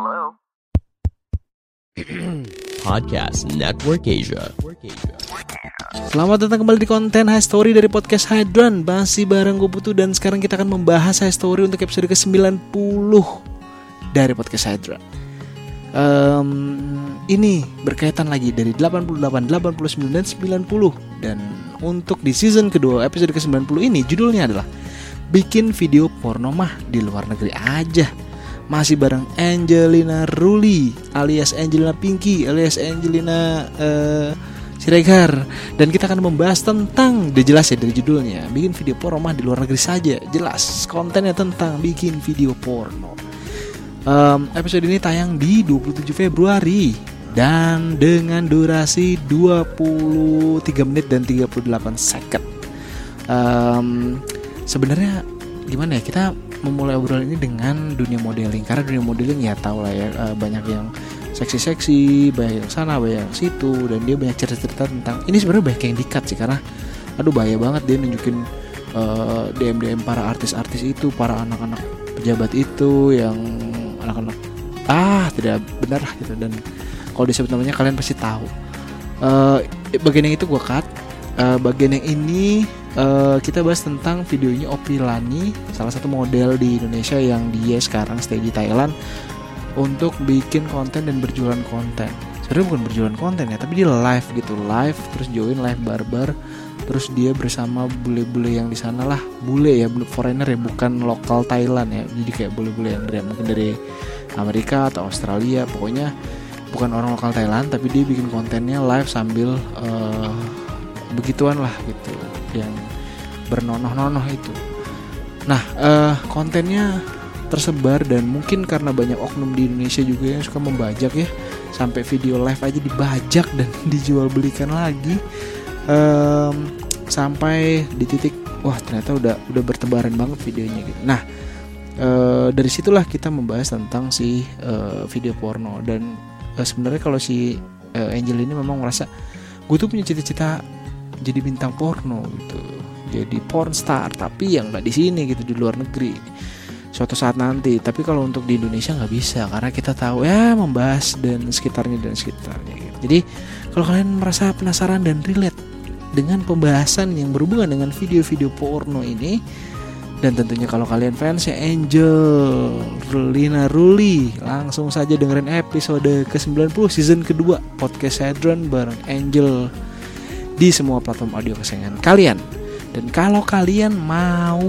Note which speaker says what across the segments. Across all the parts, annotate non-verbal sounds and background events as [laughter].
Speaker 1: Hello? [clears throat]
Speaker 2: Podcast Network Asia.
Speaker 3: Selamat datang kembali di konten High Story dari podcast Hydran Masih bareng gue Putu dan sekarang kita akan membahas High Story untuk episode ke-90 dari podcast Hydran um, Ini berkaitan lagi dari 88, 89, dan 90 Dan untuk di season kedua episode ke-90 ini judulnya adalah Bikin video porno mah di luar negeri aja masih bareng Angelina Ruli alias Angelina Pinky alias Angelina uh, Siregar. Dan kita akan membahas tentang udah jelas ya dari judulnya bikin video porno mah di luar negeri saja. Jelas kontennya tentang bikin video porno. Um, episode ini tayang di 27 Februari. Dan dengan durasi 23 menit dan 38 second. Um, sebenarnya gimana ya kita memulai obrolan ini dengan dunia modeling. Karena dunia modeling ya tau lah ya uh, banyak yang seksi-seksi banyak yang sana banyak yang situ dan dia banyak cerita-cerita tentang ini sebenarnya banyak yang dikat sih karena aduh bahaya banget dia nunjukin eh, DM DM para artis-artis itu para anak-anak pejabat itu yang anak-anak ah tidak benar lah gitu. Dan kalau disebut namanya kalian pasti tahu. Uh, bagian yang itu gue cut. Uh, bagian yang ini uh, kita bahas tentang videonya Opi Lani, salah satu model di Indonesia yang dia sekarang stay di Thailand untuk bikin konten dan berjualan konten. Sebenarnya bukan berjualan konten ya, tapi dia live gitu, live terus join live barbar, terus dia bersama bule-bule yang di sana lah, bule ya, bule foreigner ya, bukan lokal Thailand ya, jadi kayak bule-bule yang dari mungkin dari Amerika atau Australia, pokoknya bukan orang lokal Thailand, tapi dia bikin kontennya live sambil uh, begituan lah gitu yang bernonoh-nonoh itu. Nah, uh, kontennya tersebar dan mungkin karena banyak oknum di Indonesia juga yang suka membajak ya sampai video live aja dibajak dan [laughs] dijual belikan lagi um, sampai di titik wah ternyata udah udah bertebaran banget videonya gitu. Nah uh, dari situlah kita membahas tentang si uh, video porno dan uh, sebenarnya kalau si uh, Angel ini memang merasa gue tuh punya cita-cita jadi bintang porno gitu. Jadi porn star tapi yang nggak di sini gitu di luar negeri. Suatu saat nanti tapi kalau untuk di Indonesia nggak bisa karena kita tahu ya membahas dan sekitarnya dan sekitarnya gitu. jadi kalau kalian merasa penasaran dan relate dengan pembahasan yang berhubungan dengan video-video porno ini dan tentunya kalau kalian fans ya Angel Lina Ruli langsung saja dengerin episode ke-90 season kedua podcast Hadron bareng Angel di semua platform audio kesayangan kalian. Dan kalau kalian mau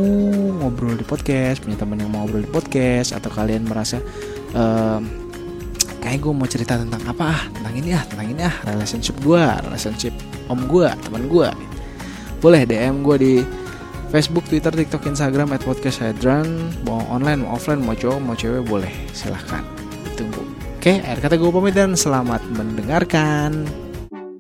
Speaker 3: ngobrol di podcast, punya teman yang mau ngobrol di podcast, atau kalian merasa um, kayak gue mau cerita tentang apa ah, tentang ini ah, tentang ini ah, relationship gue, relationship om gue, teman gue, boleh DM gue di Facebook, Twitter, TikTok, Instagram at podcast Hydran Mau online, mau offline, mau cowok, mau cewek boleh. Silahkan. Tunggu Oke, akhir kata gue pamit dan selamat mendengarkan